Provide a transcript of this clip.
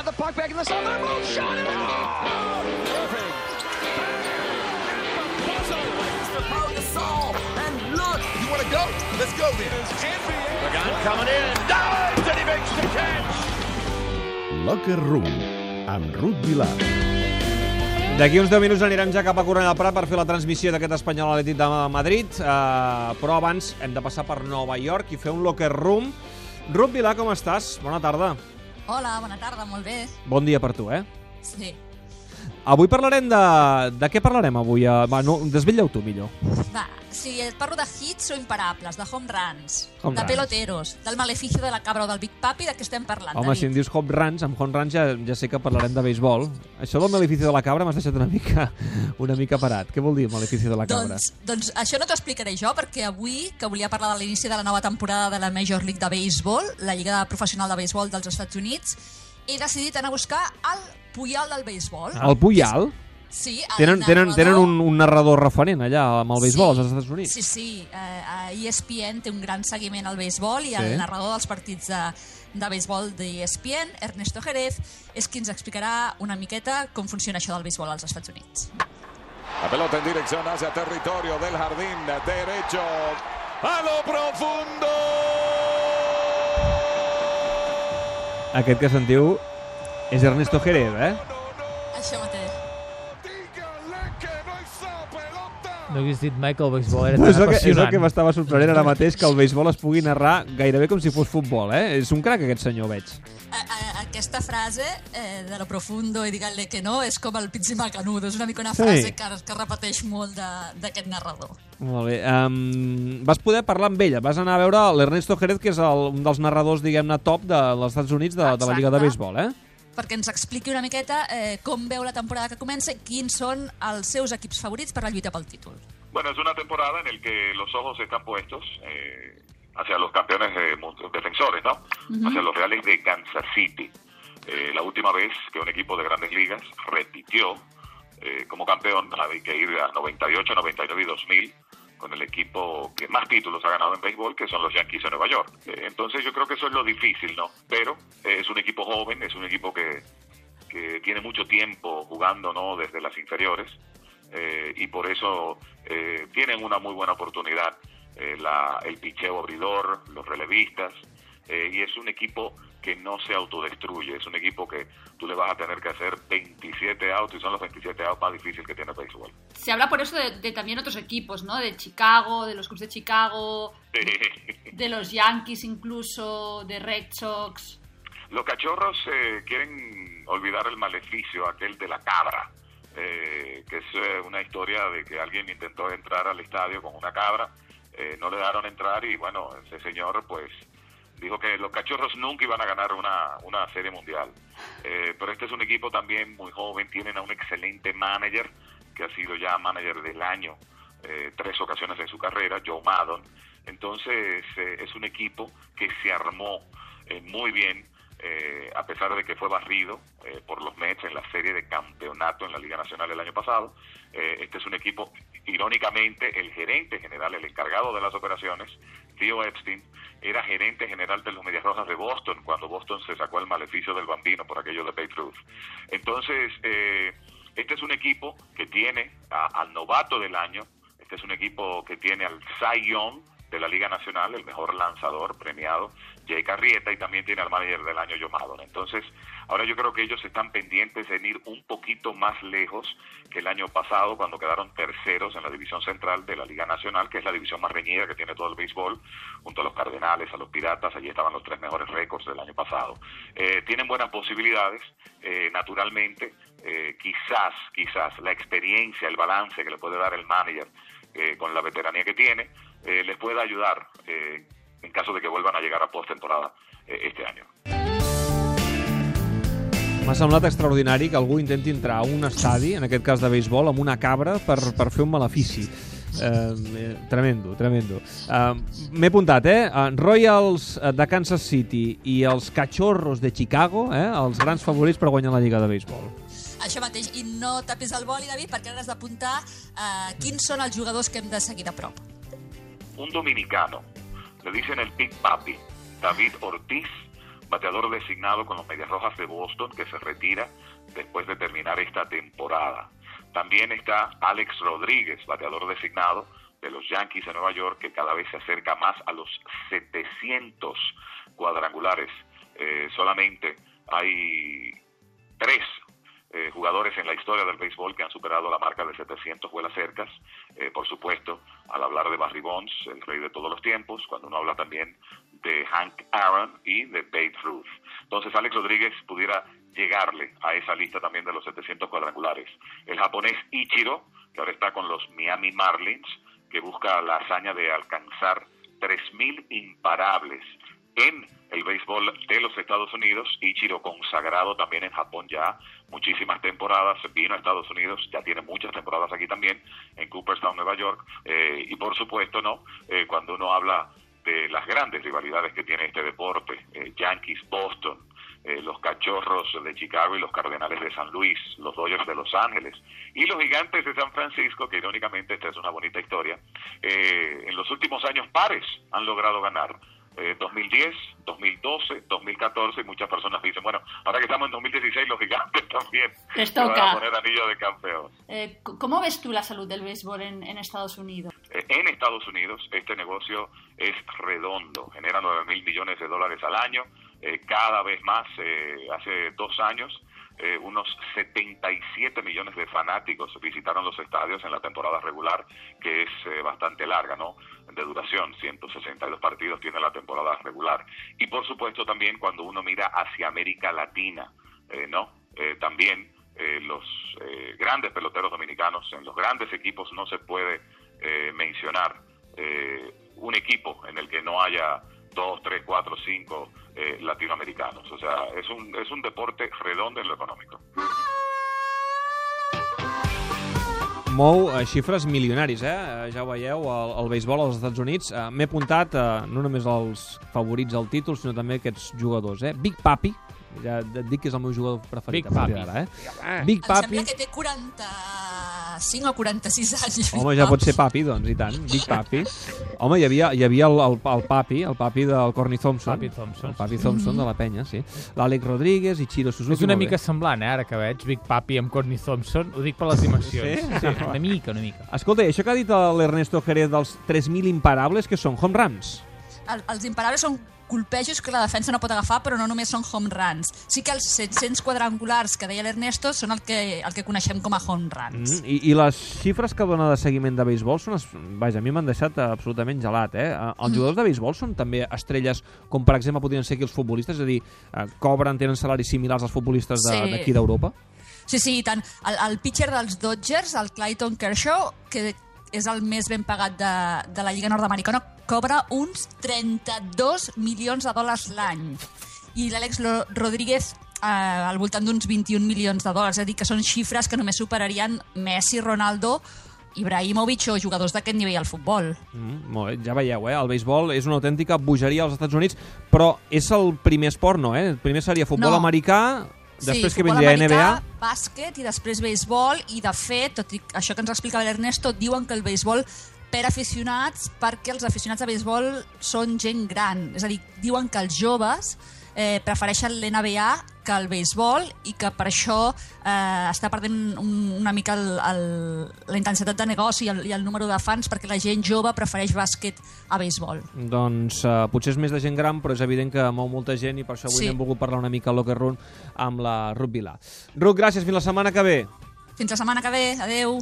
Got the puck back in the zone. Their move. Shot it out. Irving. You want to go? Let's go then. Pagan coming in. Dives and he makes the catch. Locker Room, amb Ruth Vilar. D'aquí uns 10 minuts anirem ja cap a Cornellà del Prat per fer la transmissió d'aquest Espanyol Atlètic de Madrid, eh, però abans hem de passar per Nova York i fer un locker room. Ruth Vilar, com estàs? Bona tarda. Hola, bona tarda, molt bé. Bon dia per tu, eh? Sí. Avui parlarem de... De què parlarem avui? Eh, Va, no, desvetlla-ho tu, millor. Va, si et parlo de hits o imparables, de home runs, Home de runs. peloteros, del maleficio de la cabra o del Big Papi, de què estem parlant, Home, si em David? dius home runs, amb home runs ja, ja sé que parlarem de béisbol. Això del malefici de la cabra m'has deixat una mica, una mica parat. Què vol dir malefici de la cabra? Doncs, doncs això no t'ho explicaré jo, perquè avui, que volia parlar de l'inici de la nova temporada de la Major League de Béisbol, la Lliga Professional de Béisbol dels Estats Units, he decidit anar a buscar el Puyal del béisbol. El Puyal? Sí, el Tenen, tenen, narrador- tenen un, un narrador referent allà amb el béisbol als Estats Units. Sí, sí. Eh, a ESPN té un gran seguiment al béisbol i el Sí. narrador dels partits de, de béisbol de E ESPN, Ernesto Jerez, és qui ens explicarà una miqueta com funciona això del béisbol als Estats Units. La pelota en dirección hacia territorio del jardín derecho. A lo profundo. Aquest que sentiu és Ernesto Jerez, eh? No hagués dit mai que el béisbol era és, tan que, és el apassionant. que m'estava sorprenent ara mateix, que el béisbol es pugui narrar gairebé com si fos futbol, eh? És un crac aquest senyor, veig. A, a, aquesta frase eh, de lo profundo i digue-li que no és com el pizzi macanudo, és una mica una Sí. frase que, que repeteix molt de- d'aquest narrador. Molt bé. Um, vas poder parlar amb ella, vas anar a veure l'Ernesto Jerez, que és el, un dels narradors, diguem-ne, top de, dels Estats Units de, de la Lliga de Exacte. Béisbol, eh? Perquè ens expliqui una miqueta eh, com veu la temporada que comença i quins són els seus equips favorits per la lluita pel títol. Bueno, es una temporada en la que los ojos están puestos eh, hacia los campeones eh, defensores, ¿no? Hacia los Reales de Kansas City. Eh, la última vez que un equipo de grandes ligas repitió eh, como campeón, hay que ir a 98, 99 y 2000 con el equipo que más títulos ha ganado en béisbol, que son los Yankees de Nueva York. Eh, entonces yo creo que eso es lo difícil, ¿no? Pero eh, es un equipo joven, es un equipo que, que tiene mucho tiempo jugando, ¿no? Desde las inferiores eh, y por eso eh, tienen una muy buena oportunidad la- el picheo abridor, los relevistas, y es un equipo que no se autodestruye, es un equipo que tú le vas a tener que hacer 27 outs y son los 27 outs más difíciles que tiene el béisbol. Se habla por eso de, de también otros equipos, ¿no? De Chicago, de los Cubs de Chicago, de los Yankees incluso, de Red Sox. Los cachorros eh, quieren olvidar el maleficio aquel de la cabra, eh, que es eh, una historia de que alguien intentó entrar al estadio con una cabra, eh, no le dejaron entrar y bueno, ese señor pues dijo que los cachorros nunca iban a ganar una, una serie mundial. Pero este es un equipo también muy joven, tienen a un excelente manager que ha sido ya manager del año eh, tres ocasiones en su carrera, Joe Maddon. Entonces eh, es un equipo que se armó eh, muy bien, eh, a pesar de que fue barrido eh, por los Mets en la serie de campeonato en la Liga Nacional el año pasado. Eh, este es un equipo, irónicamente, el gerente general, el encargado de las operaciones, Theo Epstein, era gerente general de los Medias Rojas de Boston cuando Boston se sacó el maleficio del bambino por aquello de Babe Ruth. Entonces, eh, este es un equipo que tiene a- al novato del año, este es un equipo que tiene al Cy Young de la Liga Nacional, el mejor lanzador premiado, Jay Carrieta, y también tiene al manager del año, Maddon. Entonces, ahora yo creo que ellos están pendientes en ir un poquito más lejos que el año pasado, cuando quedaron terceros en la división central de la Liga Nacional, que es la división más reñida que tiene todo el béisbol, junto a los Cardenales, a los Piratas, allí estaban los tres mejores récords del año pasado. Eh, tienen buenas posibilidades, eh, naturalmente, eh, quizás, quizás la experiencia, el balance que le puede dar el manager eh, con la veteranía que tiene, eh, les pueda ayudar eh, en caso de que vuelvan a llegar a postemporada eh, este año. M'ha semblat extraordinari que algú intenti entrar a un estadi, en aquest cas de béisbol, amb una cabra per, per fer un malefici. Eh, tremendo, tremendo. Eh, M'he apuntat, eh? Eh, Royals eh, de Kansas City i els Cachorros de Chicago, eh? els grans favorits per guanyar la Lliga de Béisbol. Això mateix, i no tapis el boli, David, perquè ara has d'apuntar eh, quins són els jugadors que hem de seguir de un dominicano, le dicen el Big Papi, David Ortiz, bateador designado con los Medias Rojas de Boston, que se retira después de terminar esta temporada. También está Alex Rodríguez, bateador designado de los Yankees de Nueva York, que cada vez se acerca más a los 700 cuadrangulares. Eh, solamente hay tres eh, jugadores en la historia del béisbol que han superado la marca de 700 vuelas cercas. Eh, por supuesto, al hablar de Barry Bonds, el rey de todos los tiempos, cuando uno habla también de Hank Aaron y de Babe Ruth. Entonces, Alex Rodríguez pudiera llegarle a esa lista también de los 700 cuadrangulares. El japonés Ichiro, que ahora está con los Miami Marlins, que busca la hazaña de alcanzar 3.000 imparables en el béisbol de los Estados Unidos. Ichiro consagrado también en Japón ya muchísimas temporadas, vino a Estados Unidos, ya tiene muchas temporadas aquí también, en Cooperstown, Nueva York. Eh, y por supuesto, ¿no? Eh, cuando uno habla de las grandes rivalidades que tiene este deporte, eh, Yankees, Boston, eh, los Cachorros de Chicago y los Cardenales de San Luis, los Dodgers de Los Ángeles y los Gigantes de San Francisco, que irónicamente esta es una bonita historia, eh, en los últimos años pares han logrado ganar eh, 2010, 2012, 2014, y muchas personas dicen, bueno, ahora que estamos en 2016, los gigantes también Les toca. van a poner anillo de campeón. Eh, ¿Cómo ves tú la salud del béisbol en, en Estados Unidos? Eh, en Estados Unidos este negocio es redondo, genera 9 mil millones de dólares al año, eh, cada vez más, eh, hace dos años, eh, unos 70 67 millones de fanáticos visitaron los estadios en la temporada regular, que es eh, bastante larga, ¿no? De duración, 162 partidos tiene la temporada regular. Y por supuesto también cuando uno mira hacia América Latina, eh, ¿no? Eh, también los grandes peloteros dominicanos en los grandes equipos no se puede mencionar un equipo en el que no haya dos, tres, cuatro, cinco eh, latinoamericanos. O sea, es un, es un deporte redondo en lo económico. Mou eh, xifres milionaris, eh? Eh, Ja ho veieu, el, el béisbol als Estats Units. Eh, M'he apuntat eh, no només els favorits al títol, sinó també aquests jugadors, eh? Big Papi, ja et dic que és el meu jugador preferit Big Papi. d'ara, eh? Big Em Papi... sembla que té 45 o 46 anys. Home, ja pot ser papi, doncs, i tant. Big Papi. Home, hi havia, hi havia el, el, el papi, el papi del Corny Thompson. Papi Thompson. El papi Thompson de la penya, sí. L'Àlex Rodríguez i Chiro Suzuki. És una mica semblant, eh, ara que veig Big Papi amb Courtney Thompson. Ho dic per les dimensions. Sí? sí una mica, una mica. Escolta, això que ha dit l'Ernesto Jerez dels 3.000 imparables, que són home runs? El, els imparables són colpejos que la defensa no pot agafar, però no només són home runs. Sí que els 700 quadrangulars que deia l'Ernesto són el que, el que coneixem com a home runs. Mm, i, I les xifres que dona de seguiment de béisbol són... Vaja, a mi m'han deixat absolutament gelat, eh? Eh, Els jugadors de béisbol són també estrelles, com per exemple podrien ser aquí els futbolistes, és a dir, eh, cobren, tenen salaris similars als futbolistes de- Sí. d'aquí d'Europa? Sí, sí, i tant. El, el pitcher dels Dodgers, el Clayton Kershaw, que és el més ben pagat de, de la Lliga Nord-Americana, cobra uns 32 milions de dòlars l'any. I l'Àlex Rodríguez eh, al voltant d'uns 21 milions de dòlars. És a dir, que són xifres que només superarien Messi, Ronaldo, Ibrahimovic o jugadors d'aquest nivell al futbol. Mm, molt bé, ja veieu, eh? El béisbol és una autèntica bogeria als Estats Units, però és el primer esport, no, eh? El primer seria futbol No. americà, després que futbol vindria americà, NBA... bàsquet i després béisbol i de fet, tot i això que ens explicava l'Ernesto, diuen que el béisbol per aficionats perquè els aficionats de béisbol són gent gran. És a dir, diuen que els joves eh, prefereixen l'NBA que el béisbol i que per això eh, està perdent un, una mica el, el, la intensitat de negoci i el, i el número de fans perquè la gent jove prefereix bàsquet a béisbol. Doncs uh, potser és més de gent gran, però és evident que mou molta gent i per això avui Sí. hem volgut parlar una mica al Locker Room amb la Ruth Vilà. Ruth, gràcies, fins la setmana que ve. Fins la setmana que ve. Adeu.